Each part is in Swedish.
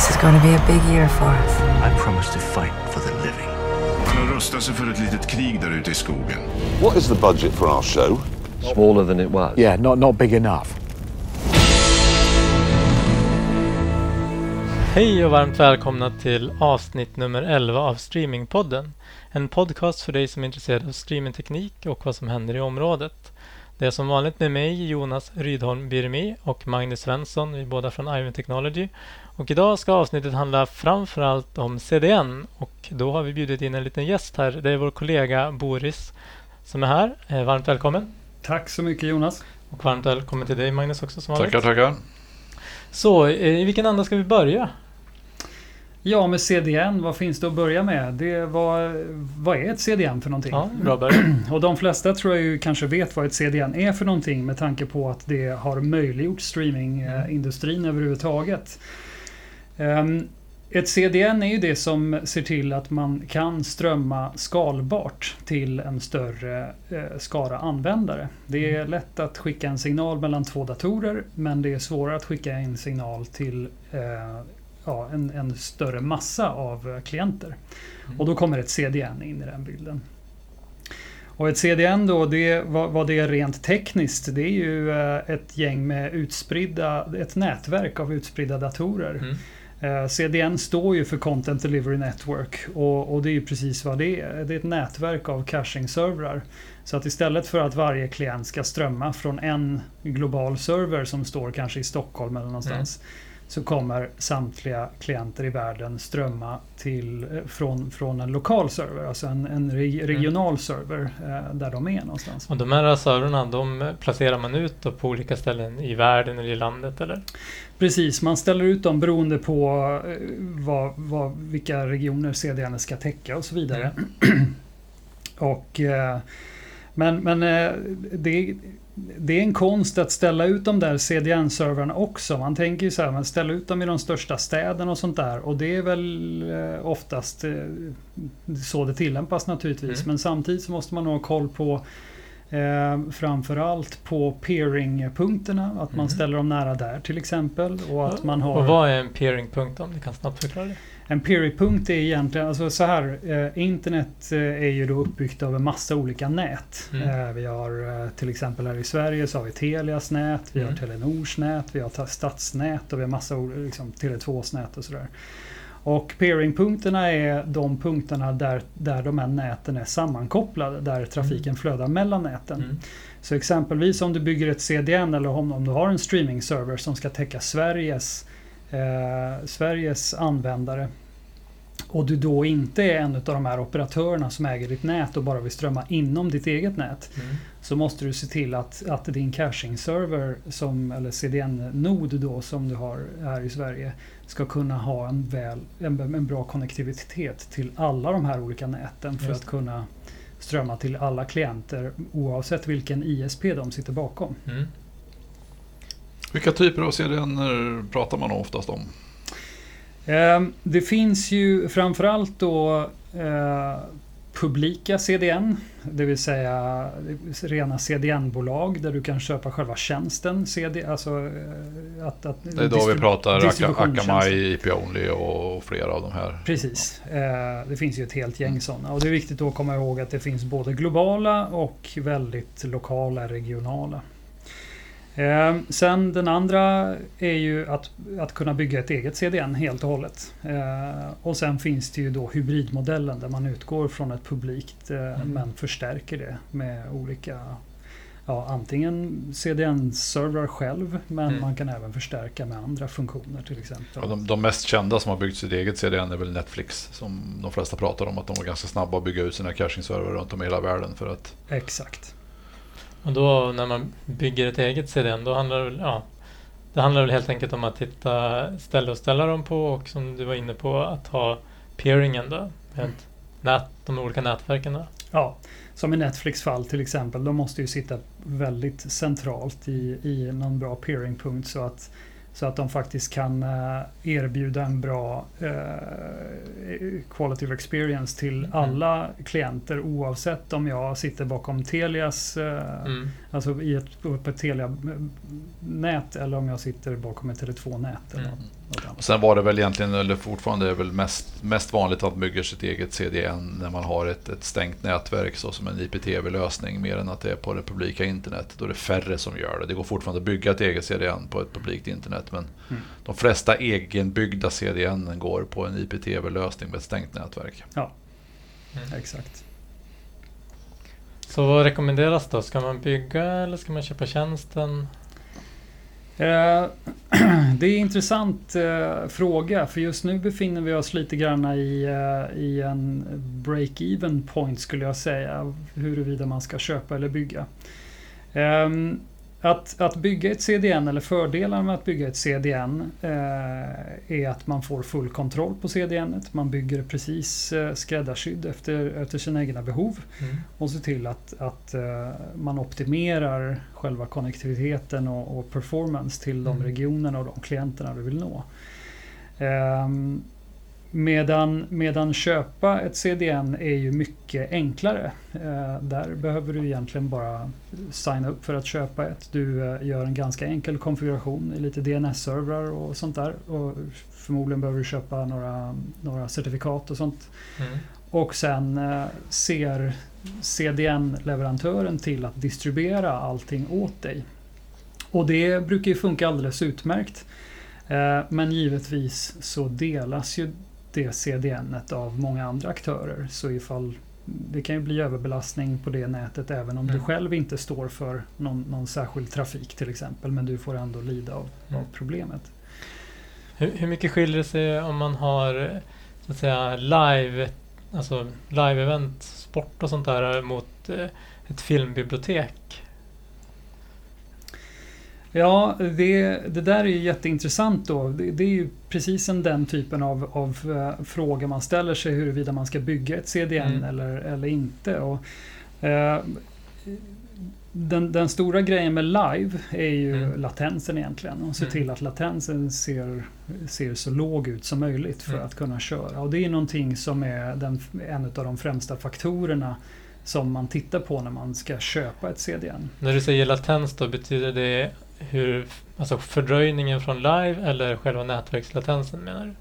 This is going to be a big year for us. I promise to fight for the living. Han har rustat sig för ett litet krig där ute i skogen. What is the budget for our show? Smaller than it was. Yeah, not, not big enough. Hej och varmt välkomna till avsnitt nummer 11 av Streamingpodden. En podcast för dig som är intresserad av streamingteknik och vad som händer i området. Det är som vanligt med mig, Jonas Rydholm Birmi och Magnus Svensson, vi är båda från Iron Technology. Och idag ska avsnittet handla framförallt om CDN och då har vi bjudit in en liten gäst här. Det är vår kollega Boris som är här. Eh, Varmt välkommen! Tack så mycket Jonas. Och varmt välkommen till dig Magnus också som vanligt. Tackar, tackar. Så, eh, i vilken anda ska vi börja? Ja, med CDN, vad finns det att börja med? Det var, vad är ett CDN för någonting? Ja, bra början. Och de flesta tror jag ju kanske vet vad ett CDN är för någonting med tanke på att det har möjliggjort streamingindustrin överhuvudtaget. Um, ett CDN är ju det som ser till att man kan strömma skalbart till en större eh, skara användare. Det är lätt att skicka en signal mellan två datorer men det är svårare att skicka en signal till eh, ja, en, en, större massa av klienter. Och då kommer ett CDN in i den bilden. Och ett CDN då, det, vad, vad det är rent tekniskt, det är ju eh, ett gäng med utspridda, ett nätverk av utspridda datorer. Mm. Eh, CDN står ju för Content Delivery Network och, och, det är ju precis vad det är. Det är ett nätverk av caching-servrar. Så att istället för att varje klient ska strömma från en global server som står kanske i Stockholm eller någonstans. Mm. Så kommer samtliga klienter i världen strömma till, från, från en lokal server, alltså en, en regional mm. server eh, där de är någonstans. Och de här servrarna, de placerar man ut på olika ställen i världen eller i landet eller? Precis, man ställer ut dem beroende på vad, vad, vilka regioner CDN ska täcka och så vidare. Mm. och, men men det, det är en konst att ställa ut de där CDN-servrarna också. Man tänker ju så här, man ställer ut dem i de största städerna och sånt där. Och det är väl oftast så det tillämpas naturligtvis. Mm. Men samtidigt så måste man ha koll på Eh, framförallt på peering-punkterna, att man mm. ställer dem nära där till exempel. Och, att man har... och vad är en peering-punkt om du kan snabbt förklara det? En peering-punkt är egentligen, alltså så här, eh, internet eh, är ju då uppbyggt av en massa olika nät. Mm. Eh, vi har eh, till exempel här i Sverige så har vi Telias nät, vi mm. har Telenors nät, vi har stadsnät och vi har massa liksom, Tele2s nät och sådär. Och peeringpunkterna är de punkterna där, där de här näten är sammankopplade, där trafiken mm. flödar mellan näten. Mm. Så exempelvis om du bygger ett CDN eller om, om du har en streaming-server som ska täcka Sveriges, eh, Sveriges användare och du då inte är en av de här operatörerna som äger ditt nät och bara vill strömma inom ditt eget nät. Mm. Så måste du se till att, att din caching-server, som, eller CDN-nod då som du har här i Sverige, ska kunna ha en, väl, en, en bra konnektivitet till alla de här olika näten för att kunna strömma till alla klienter oavsett vilken ISP de sitter bakom. Mm. Vilka typer av CDN pratar man oftast om? Ehm, det finns ju framförallt då eh, publika CDN, det vill säga rena CDN-bolag där du kan köpa själva tjänsten. CD, alltså eh, att, att det är då vi pratar Akamai, IP Only och flera av de här. Precis. Eh, det finns ju ett helt gäng sådana. Och det är viktigt att komma ihåg att det finns både globala och väldigt lokala, regionala. Eh, sen den andra är ju att, att kunna bygga ett eget CDN helt och hållet. Eh, och sen finns det ju då hybridmodellen där man utgår från ett publikt eh, mm. men förstärker det med olika Ja, antingen CDN-servrar själv men mm. man kan även förstärka med andra funktioner till exempel. De, de, mest kända som har byggt sitt eget CDN är väl Netflix som de flesta pratar om att de var ganska snabba att bygga ut sina caching-servrar runt om i hela världen för att Exakt. Och då när man bygger ett eget CDN, då handlar det väl, ja, det handlar väl helt enkelt om att hitta ställe att ställa dem på och som du var inne på att ha peeringen då, med nät, de olika nätverken. Då. Ja, som i Netflix fall till exempel, de måste ju sitta väldigt centralt i, i någon bra peeringpunkt så att Så att de faktiskt kan eh, erbjuda en bra eh, quality of experience till Mm. alla klienter oavsett om jag sitter bakom Telias, eh, Mm. alltså i ett, på ett Telia-nät eller om jag sitter bakom ett Tele2-nät. Eller Mm. Och sen var det väl egentligen, eller fortfarande är väl mest, mest vanligt att man bygger sitt eget CDN när man har ett, ett stängt nätverk så som en IPTV-lösning mer än att det är på det publika internet. Då är det färre som gör det. Det går fortfarande att bygga ett eget CDN på ett publikt internet men Mm. de flesta egenbyggda CDN går på en IPTV-lösning med ett stängt nätverk. Exakt. Så vad rekommenderas då? Ska man bygga eller ska man köpa tjänsten? Eh, Det är en intressant eh, fråga för just nu befinner vi oss lite grann i, eh, i en break-even point skulle jag säga. Huruvida man ska köpa eller bygga. Att, att bygga ett CDN eller fördelar med att bygga ett CDN eh, är att man får full kontroll på CDN. -et. Man bygger precis eh, skräddarsydd efter, efter sina egna behov Mm. och se till att, att eh, man optimerar själva konnektiviteten och, och performance till de Mm. regionerna och de klienterna du vill nå. Ehm, medan, medan köpa ett CDN är ju mycket enklare. Eh, där behöver du egentligen bara signa upp för att köpa ett. Du eh, gör en ganska enkel konfiguration i lite DNS-servrar och sånt där. Och förmodligen behöver du köpa några, några certifikat och sånt. Mm. Och sen eh, ser CDN-leverantören till att distribuera allting åt dig. Och det brukar ju funka alldeles utmärkt. Eh, men givetvis så delas ju det CDN-et av många andra aktörer. Så ifall det kan ju bli överbelastning på det nätet även om du Mm. själv inte står för någon, någon särskild trafik till exempel. Men du får ändå lida av, av Mm. problemet. Hur, hur mycket skiljer det sig om man har så att säga live, alltså live-event, sport och sånt där mot eh, ett filmbibliotek? Ja, det, det där är ju jätteintressant då. Det, det är ju precis en den typen av, av uh, fråga man ställer sig huruvida man ska bygga ett CDN Mm. eller, eller inte. Och, eh, den, den stora grejen med live är ju Mm. latensen egentligen. Och se Mm. till att latensen ser, ser så låg ut som möjligt för Mm. att kunna köra. Och det är någonting som är den, en av de främsta faktorerna som man tittar på när man ska köpa ett CDN. När du säger latens då, betyder det hur, alltså fördröjningen från live eller själva nätverkslatensen menar du?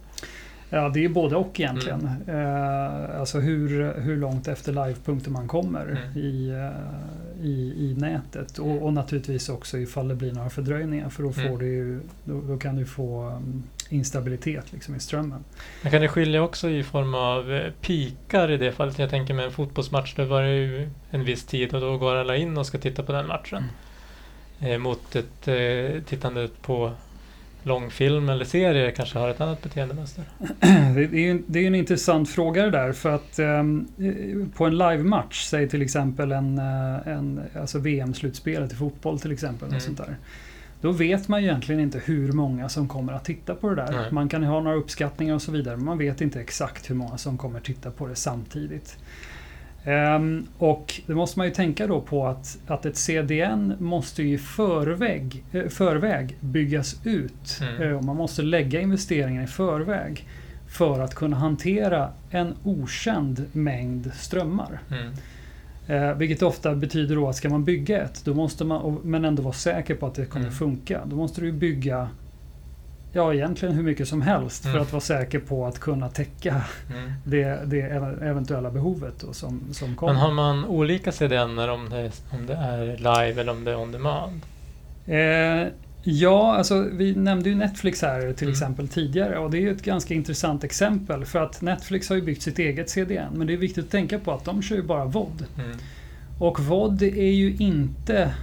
Ja, det är både och egentligen. Eh, alltså hur, hur långt efter livepunkten man kommer Mm. i, eh, i, i nätet. Och, och naturligtvis också ifall det blir några fördröjningar för då, får Mm. du ju, då, då kan du få um, instabilitet liksom i strömmen. Men kan det skilja också i form av eh, pikar i det fallet? Jag tänker med en fotbollsmatch, det var ju en viss tid och då går alla in och ska titta på den matchen. Eh, mot ett eh, tittande på långfilm eller serie kanske har ett annat beteendemönster. Det är ju det är en intressant fråga det där för att ehm, eh, på en live-match, säg till exempel en, eh, en alltså VM-slutspelet i fotboll till exempel. Mm. Och sånt där. Då vet man egentligen inte hur många som kommer att titta på det där. Nej. Man kan ha några uppskattningar och så vidare men man vet inte exakt hur många som kommer titta på det samtidigt. Ehm, och det måste man ju tänka då på att, att ett CDN måste ju i förväg, eh, förväg byggas ut. Mm. Eh, man måste lägga investeringen i förväg för att kunna hantera en okänd mängd strömmar. Mm. Eh, vilket ofta betyder då att ska man bygga ett, då måste man, men ändå vara säker på att det kommer Mm. funka. Då måste du bygga Ja, egentligen hur mycket som helst för Mm. att vara säker på att kunna täcka Mm. det, det ev- eventuella behovet då som, som kommer. Men har man olika CDN om det, om det är live eller om det är on demand? Eh, ja, alltså vi nämnde ju Netflix här till Mm. exempel tidigare och det är ju ett ganska intressant exempel för att Netflix har ju byggt sitt eget CDN men det är viktigt att tänka på att de kör ju bara VOD. Mm. Och VOD är ju inte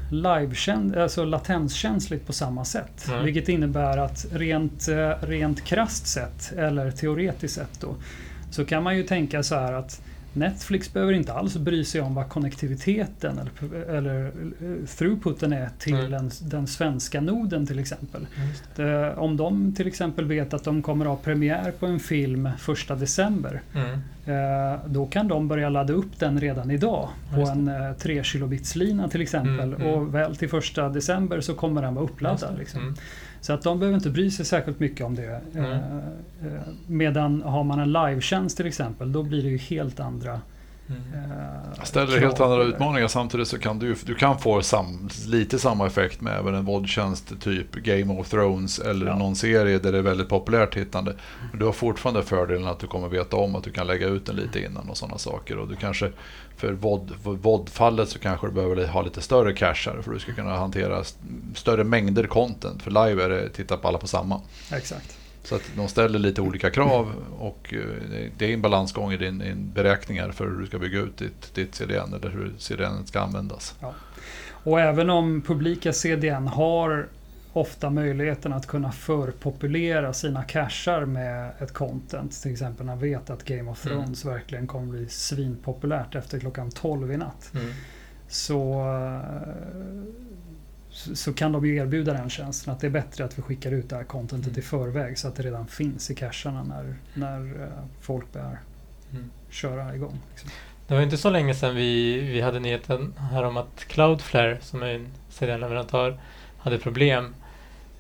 alltså latenskänsligt på samma sätt. Nej. Vilket innebär att rent, eh, rent krasst sett, eller teoretiskt sett då, så kan man ju tänka så här att Netflix behöver inte alls bry sig om vad konnektiviteten eller, eller eh, throughputen är till Nej. den, den svenska noden till exempel. Det. Om de till exempel vet att de kommer ha premiär på en film första december Mm. Eh, Då kan de börja ladda upp den redan idag på en eh, 3 kilobitslina till exempel. Mm, mm. Och väl till första december så kommer den vara uppladdad. Liksom. Så att de behöver inte bry sig särskilt mycket om det. Mm. Eh, eh, medan har man en livetjänst till exempel, då blir det ju helt andra Mm. eh, Ställer helt andra utmaningar samtidigt så kan du, du kan få sam, lite samma effekt med även en våldtjänst typ Game of Thrones eller Ja. någon serie där det är väldigt populärt tittande. Men du har fortfarande fördelen att du kommer veta om att du kan lägga ut den lite innan och sådana saker. Och du kanske för vod-fallet så kanske du behöver ha lite större cacher för du ska kunna hantera st- större mängder content. För live är det titta på alla på samma. Exakt. Så att de ställer lite olika krav och eh, det är en balansgång i din, din beräkningar för hur du ska bygga ut ditt, ditt CDN eller hur CDN ska användas. Och även om publika CDN har ofta möjligheten att kunna förpopulera sina cacher med ett content. Till exempel när man vet att Game of Mm. Thrones verkligen kommer bli svinpopulärt efter klockan 12 i natt. Mm. Så, eh, så så kan de ju erbjuda den tjänsten. Att det är bättre att vi skickar ut det här contentet Mm. i förväg så att det redan finns i cacherna när, när eh, folk börjar Mm. köra igång. Liksom. Det var inte så länge sedan vi, vi hade nyheten här om att Cloudflare, som är en CDN-leverantör, hade problem.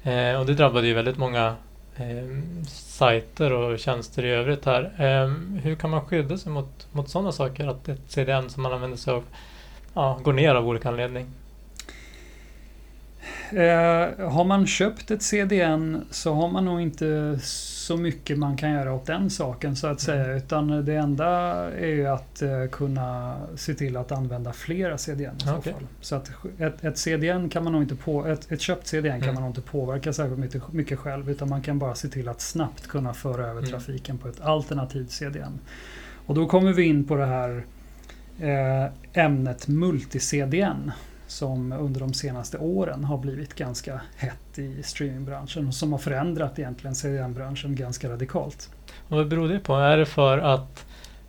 Eh, och det drabbade ju väldigt många eh, sajter och tjänster i övrigt här. Eh, hur kan man skydda sig mot, mot sådana saker? Att ett CDN som man använder sig av ja, går ner av olika anledning? Eh, har man köpt ett CDN så har man nog inte så mycket man kan göra åt den saken så att säga. Utan det enda är ju att eh, kunna se till att använda flera CDN i så Okej. fall. Så att ett, ett CDN kan man nog inte på, ett, ett köpt CDN kan Mm. man nog inte påverka särskilt mycket, mycket själv. Utan man kan bara se till att snabbt kunna föra över Mm. trafiken på ett alternativt CDN. Och då kommer vi in på det här eh, ämnet multi-CDN som under de senaste åren har blivit ganska hett i streamingbranschen och som har förändrat egentligen CDN-branschen ganska radikalt. Och vad beror det på? Är det för att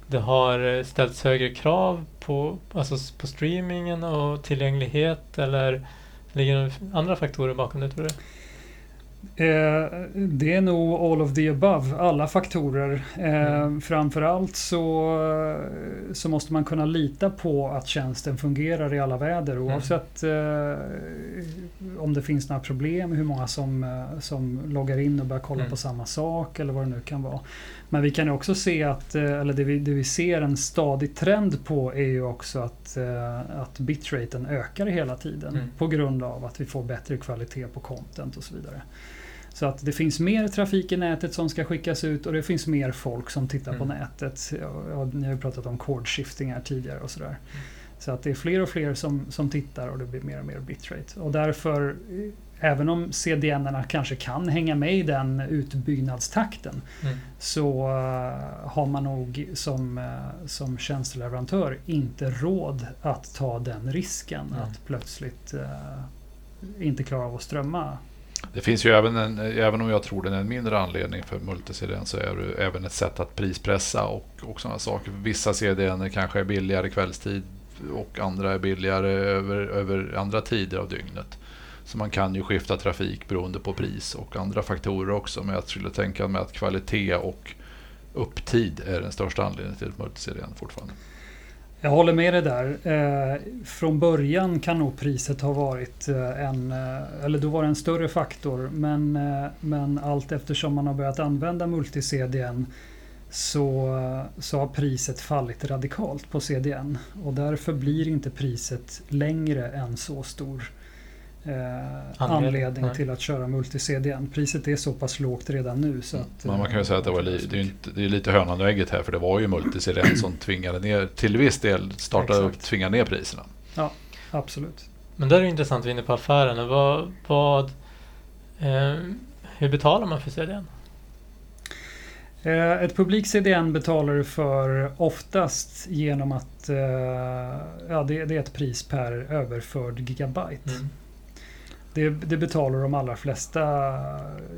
det har ställts högre krav på, alltså på streamingen och tillgänglighet eller ligger det andra faktorer bakom det tror du? Eh, det är nog all of the above, alla faktorer. Eh, Mm. Framförallt så, så måste man kunna lita på att tjänsten fungerar i alla väder Mm. oavsett eh, om det finns några problem, hur många som, som loggar in och börjar kolla Mm. på samma sak eller vad det nu kan vara. Men vi kan också se att, eller det vi, det vi ser en stadig trend på är ju också att, att bitraten ökar hela tiden Mm. på grund av att vi får bättre kvalitet på content och så vidare. Så att det finns mer trafik i nätet som ska skickas ut och det finns mer folk som tittar på Mm. nätet. Ja, ni har ju pratat om cord shifting här tidigare och sådär. Mm. Så att det är fler och fler som, som tittar och det blir mer och mer bitrate. Och därför, även om CDN-erna kanske kan hänga med i den utbyggnadstakten Mm. så eh, har man nog som, eh, som tjänsteleverantör inte råd att ta den risken att plötsligt eh, inte klara av att strömma. Det finns ju även, en, även om jag tror den är en mindre anledning för multi-CDN så är det även ett sätt att prispressa och, och sådana saker. Vissa CDN kanske är billigare kvällstid och andra är billigare över, över andra tider av dygnet. Så man kan ju skifta trafik beroende på pris och andra faktorer också. Men jag skulle tänka mig att kvalitet och upptid är den största anledningen till ett fortfarande. Jag håller med dig där. Eh, från början kan nog priset ha varit eh, en, eh, eller då var det en större faktor. Men, eh, men allt eftersom man har börjat använda multi-CDN så, så har priset fallit radikalt på CDN. Och därför blir inte priset längre än så stor Anledning, anledning nej. till att köra multi-CDN. Priset är så pass lågt redan nu. Så att, Men man kan ju eh, säga att det, var li, det, är inte, det är lite hönan och ägget här för det var ju multi-CDN som tvingade ner, till viss del startade upp, Exakt. tvingade ner priserna. Absolut. Men där är det intressant, vi är inne på affären. Vad, vad, eh, hur betalar man för CDN? Eh, Ett publik CDN betalar du för oftast genom att eh, ja, det, det är ett pris per överförd gigabyte. Mm. Det, det betalar de allra flesta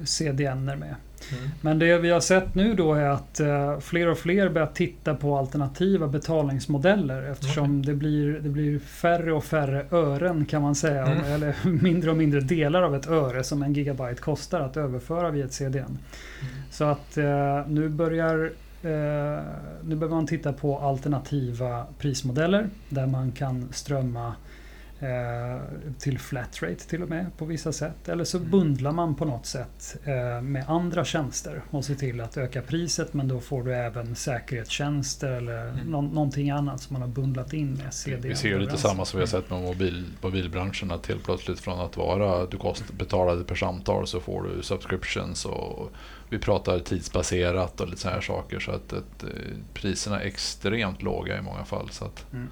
CDN med. Mm. Men det vi har sett nu då är att eh, fler och fler börjar titta på alternativa betalningsmodeller eftersom det, blir, det blir färre och färre ören kan man säga. Mm. Eller mindre och mindre delar av ett öre som en gigabyte kostar att överföra via ett CDN. Mm. Så att eh, nu börjar eh, nu börjar man titta på alternativa prismodeller där man kan strömma Eh, till flatrate till och med på vissa sätt. Eller så Mm. bundlar man på något sätt eh, med andra tjänster och ser till att öka priset men då får du även säkerhetstjänster eller Mm. nå- någonting annat som man har bundlat in med CD. Vi ser ju lite samma som vi har sett med mobil, mobilbranschen. Att helt plötsligt från att vara du kost, betalade per samtal så får du subscriptions och vi pratar tidsbaserat och lite sådana här saker. Så att, att eh, priserna är extremt låga i många fall. Så att Mm.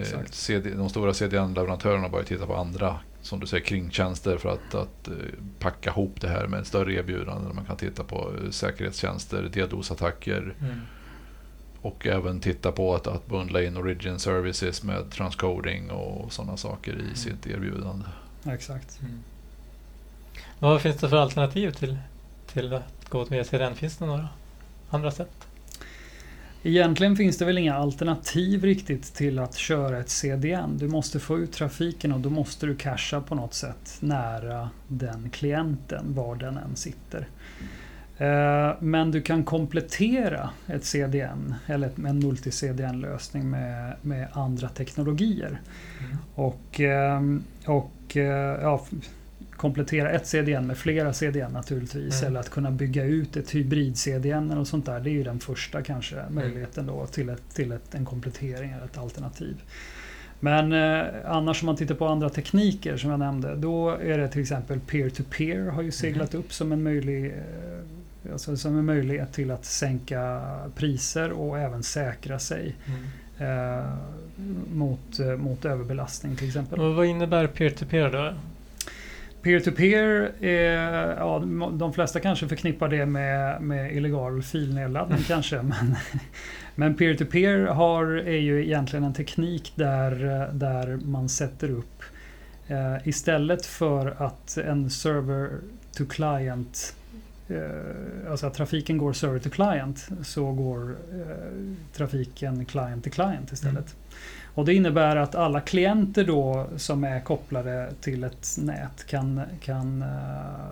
Exakt. CD, de stora CDN-leverantörerna börjar titta på andra som du säger kringtjänster för att, att eh, packa ihop det här med större erbjudande. Man kan titta på eh, säkerhetstjänster, DDoS-attacker Mm. och även titta på att, att bundla in Origin Services med transcoding och sådana saker i sitt erbjudande. Exakt. Mm. Vad finns det för alternativ till, till att gå via CDN? Finns det några andra sätt? Egentligen finns det väl inga alternativ riktigt till att köra ett CDN. Du måste få ut trafiken och då måste du casha på något sätt nära den klienten, var den än sitter. Eh, Men du kan komplettera ett CDN eller en multi-CDN-lösning med, med andra teknologier. Och, ehm, och eh, ja, komplettera ett CDN med flera CDN naturligtvis. Mm. Eller att kunna bygga ut ett hybrid-CDN eller sånt där. Det är ju den första kanske möjligheten då till, ett, till ett, en komplettering eller ett alternativ. Men eh, annars om man tittar på andra tekniker som jag nämnde. Då är det till exempel peer-to-peer har ju seglat upp som en möjlig eh, Alltså som en möjlighet till att sänka priser och även säkra sig Mm. eh, mot, eh, mot överbelastning till exempel. Och vad innebär peer-to-peer då? Peer-to-peer, är, ja, de flesta kanske förknippar det med, med illegal filnedladdning kanske. Men, men peer-to-peer har, är ju egentligen en teknik där, där man sätter upp eh, istället för att en server to client Alltså att trafiken går server to client så går eh, trafiken client to client istället. Och det innebär att alla klienter då som är kopplade till ett nät kan, kan eh,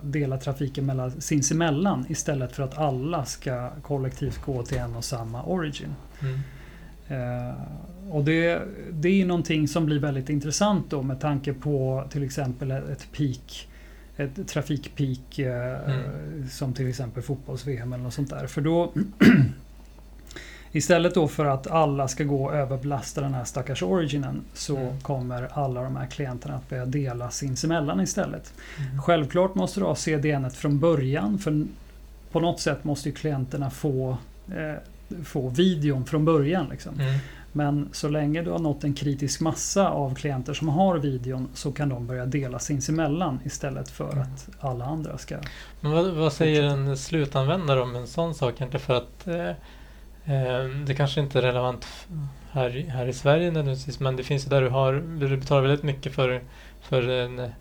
dela trafiken mellan, sinsemellan istället för att alla ska kollektivt gå till en och samma origin. Mm. Eh, och det, det är någonting som blir väldigt intressant då med tanke på till exempel ett peak ett trafikpeak eh, Mm. som till exempel fotbolls-VM eller något sånt där. För då Istället då för att alla ska gå och överbelasta den här stackars originen så Mm. kommer alla de här klienterna att börja dela sinsemellan istället. Mm. Självklart måste du ha CDN från början för på något sätt måste ju klienterna få, eh, få videon från början. Liksom. Mm. Men så länge du har nått en kritisk massa av klienter som har videon så kan de börja dela sinsemellan istället för Mm. att alla andra ska... Men vad, vad säger en slutanvändare om en sån sak? Inte för att eh, eh, det kanske inte är relevant här, i- här i Sverige nödvändigtvis, men det finns ju där du har, du betalar väldigt mycket för, för, en,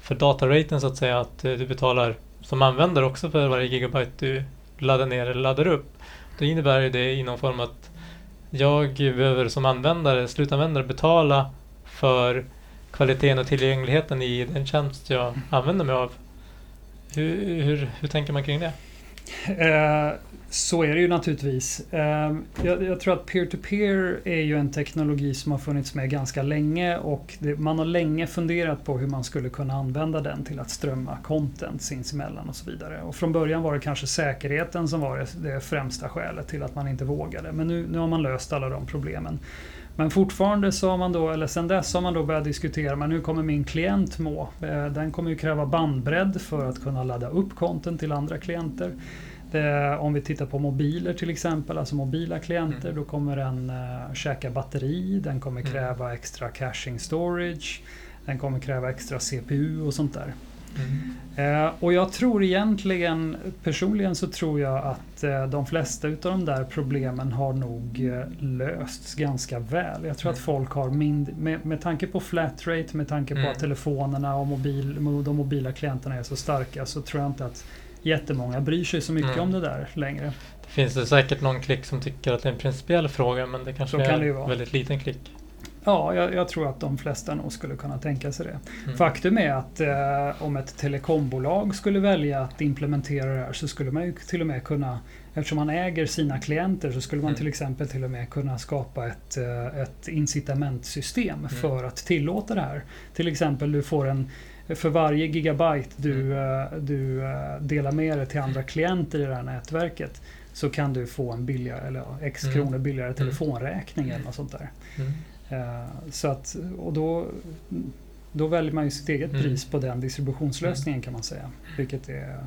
för dataraten så att säga, att eh, du betalar som användare också för varje gigabyte du laddar ner eller laddar upp. Då innebär ju det i någon form att jag behöver som användare, slutanvändare betala för kvaliteten och tillgängligheten i den tjänst jag använder mig av. Hur, hur, hur tänker man kring det? Eh, så är det ju naturligtvis. Eh, jag, jag tror att peer-to-peer är ju en teknologi som har funnits med ganska länge och det, man har länge funderat på hur man skulle kunna använda den till att strömma content sinsemellan och så vidare. Och från början var det kanske säkerheten som var det, det främsta skälet till att man inte vågade. Men nu, nu har man löst alla de problemen. Men fortfarande så har man då, eller sen dess har man då börjat diskutera, men hur kommer min klient må? Eh, Den kommer ju kräva bandbredd för att kunna ladda upp content till andra klienter. Det, om vi tittar på mobiler till exempel, alltså mobila klienter, Mm. då kommer den uh, käka batteri, den kommer Mm. kräva extra caching storage, den kommer kräva extra CPU och sånt där. Eh, och jag tror egentligen, personligen så tror jag att eh, de flesta utav de där problemen har nog eh, lösts ganska väl. Jag tror att Mm. folk har mind med, med tanke på flatrate, med tanke på Mm. att telefonerna och mobil, de mobila klienterna är så starka så tror jag inte att jättemånga bryr sig så mycket Mm. om det där längre. Det finns det säkert någon klick som tycker att det är en principiell fråga men det kanske Så är en väldigt liten klick. Ja, jag, jag, tror att de flesta nog skulle kunna tänka sig det. Mm. Faktum är att eh, om ett telekombolag skulle välja att implementera det här så skulle man ju till och med kunna, eftersom man äger sina klienter, så skulle man mm. till exempel till och med kunna skapa ett, eh, ett incitamentsystem mm. för att tillåta det här. Till exempel du får en för varje gigabyte du, mm. Eh, du eh, delar med dig till andra klienter i det här nätverket så kan du få en billigare, eller x mm. kronor billigare telefonräkning eller något sånt där. Mm. Eh, så att, och då, då väljer man ju sitt eget mm. pris på den distributionslösningen kan man säga. Vilket, är,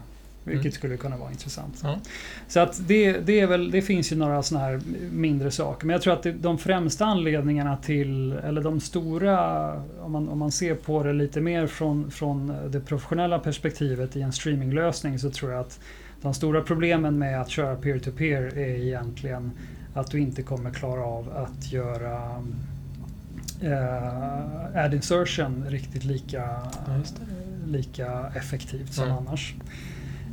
vilket mm. skulle kunna vara intressant. Ja. Så att det, det, är väl, det finns ju några sådana här mindre saker. Men jag tror att det, de främsta anledningarna till, eller de stora, om man, om man ser på det lite mer från, från det professionella perspektivet i en streaminglösning så tror jag att de stora problemen med att köra peer-to-peer -peer är egentligen att du inte kommer klara av att göra eh, ad insertion riktigt lika, lika effektivt som mm. annars.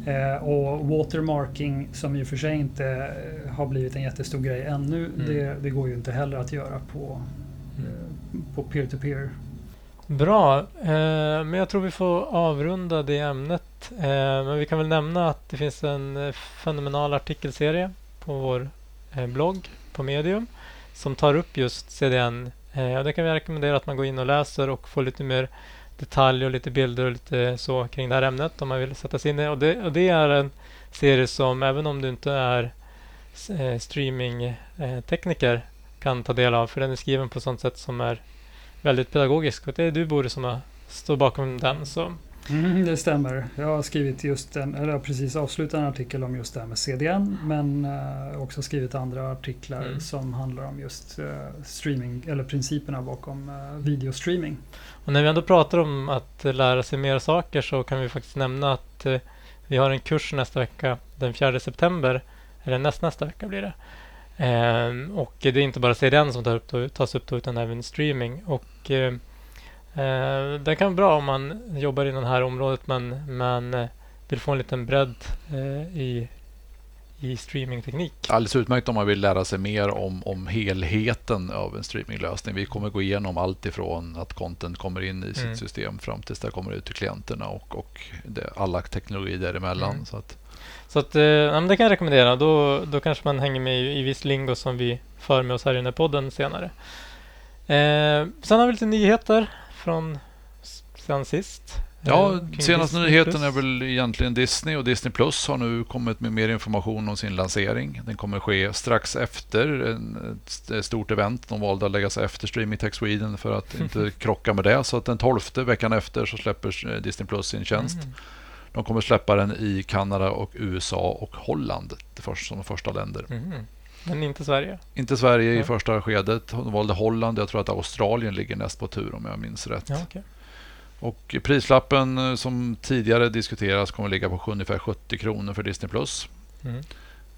Eh, och watermarking som i och för sig inte eh, har blivit en jättestor grej ännu, mm. det, det, går ju inte heller att göra på mm. eh, på peer-to-peer. Bra, eh, men jag tror vi får avrunda det ämnet. Eh, men vi kan väl nämna att det finns en eh, fenomenal artikelserie på vår blogg på Medium som tar upp just CDN Eh, det kan vi rekommendera att man går in och läser och får lite mer detaljer och lite bilder och lite så kring det här ämnet om man vill sätta sig in i det. Och det, och det är en serie som även om du inte är eh, streamingtekniker eh, kan ta del av för den är skriven på ett sånt sätt som är väldigt pedagogisk och det är du Boris som står bakom den. Så Mm, det stämmer. Jag har skrivit just en, eller jag precis avslutat en artikel om just det här med CDN men uh, också skrivit andra artiklar mm. som handlar om just uh, streaming eller principerna bakom uh, videostreaming. Och när vi ändå pratar om att lära sig mer saker så kan vi faktiskt nämna att vi har en kurs nästa vecka den 4 september eller näst, nästa vecka blir det. Ehm, och det är inte bara CDN som tar upp, tas upp då, utan även streaming. Och Eh, det kan vara bra om man jobbar inom det här området men, men eh, vill få en liten bredd eh, i, i streamingteknik. Alldeles utmärkt om man vill lära sig mer om, om helheten av en streaminglösning. Vi kommer gå igenom allt ifrån att content kommer in i sitt mm. system fram tills det kommer ut till klienterna och, och det, alla teknologier däremellan. Mm. Så att, så att, ja, det kan jag rekommendera. Då, då kanske man hänger med i, i viss lingo som vi för med oss här i den här podden senare. Eh, sen har vi lite nyheter från sen sist. Ja, eh, senaste nyheten är väl egentligen Disney och Disney Plus har nu kommit med mer information om sin lansering. Den kommer ske strax efter ett stort event. De valde att lägga sig efter Streaming Tech Sweden för att inte krocka med det. Så att den 12 veckan efter så släpper eh, Disney Plus sin tjänst. Mm. De kommer släppa den i Kanada och USA och Holland som de första länder. Mm. Men inte Sverige? Inte Sverige ja. i första skedet. De valde Holland. Jag tror att Australien ligger näst på tur om jag minns rätt. Ja, okay. Och prislappen eh, som tidigare diskuteras kommer ligga på ungefär 70 kronor för Disney+. Plus. Mm.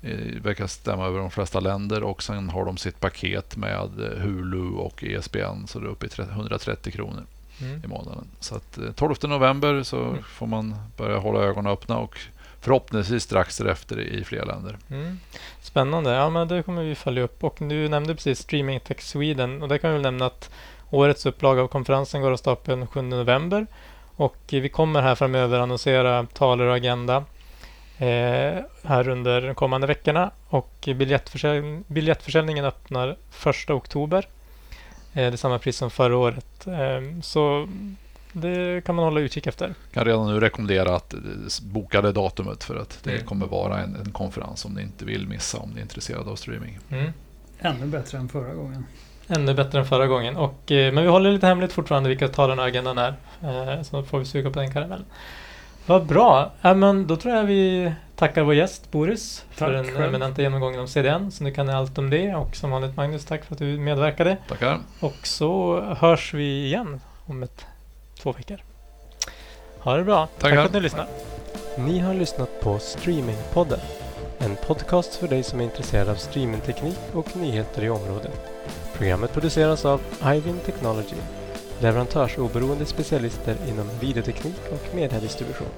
Det eh, verkar stämma över de flesta länder och sen har de sitt paket med eh, Hulu och ESPN så det är uppe i 130 kronor mm. i månaden. Så att 12 november så mm. får man börja hålla ögonen öppna och förhoppningsvis strax därefter i fler länder. Mm. Spännande. Ja, men det kommer vi följa upp. Och du nämnde precis Streaming Tech Sweden och där kan vi nämna att årets upplaga av konferensen går av stapeln 7 november och vi kommer här framöver annonsera taler och agenda eh, här under de kommande veckorna och biljettförsälj biljettförsäljningen öppnar 1 oktober. Eh, det är samma pris som förra året. Eh, så det kan man hålla utkik efter. Jag kan redan nu rekommendera att boka det datumet för att det mm. kommer vara en, en, konferens som ni inte vill missa om ni är intresserade av streaming. Mm. Ännu bättre än förra gången. Ännu bättre än förra gången. Och, eh, men vi håller lite hemligt fortfarande vilka talarna agendan är. Eh, så får vi suga på den karamellen. Vad bra. Ja, men då tror jag vi tackar vår gäst Boris tack för den eminenta genomgången om CDN. Så nu kan ni allt om det. Och som vanligt Magnus, tack för att du medverkade. Tackar. Och så hörs vi igen om ett två veckor. Ha det bra. Tackar. Tack för att ni lyssnade. Ni har lyssnat på Streamingpodden. En podcast för dig som är intresserad av streamingteknik och nyheter i området. Programmet produceras av Ivin Technology, leverantörsoberoende specialister inom videoteknik och mediedistribution.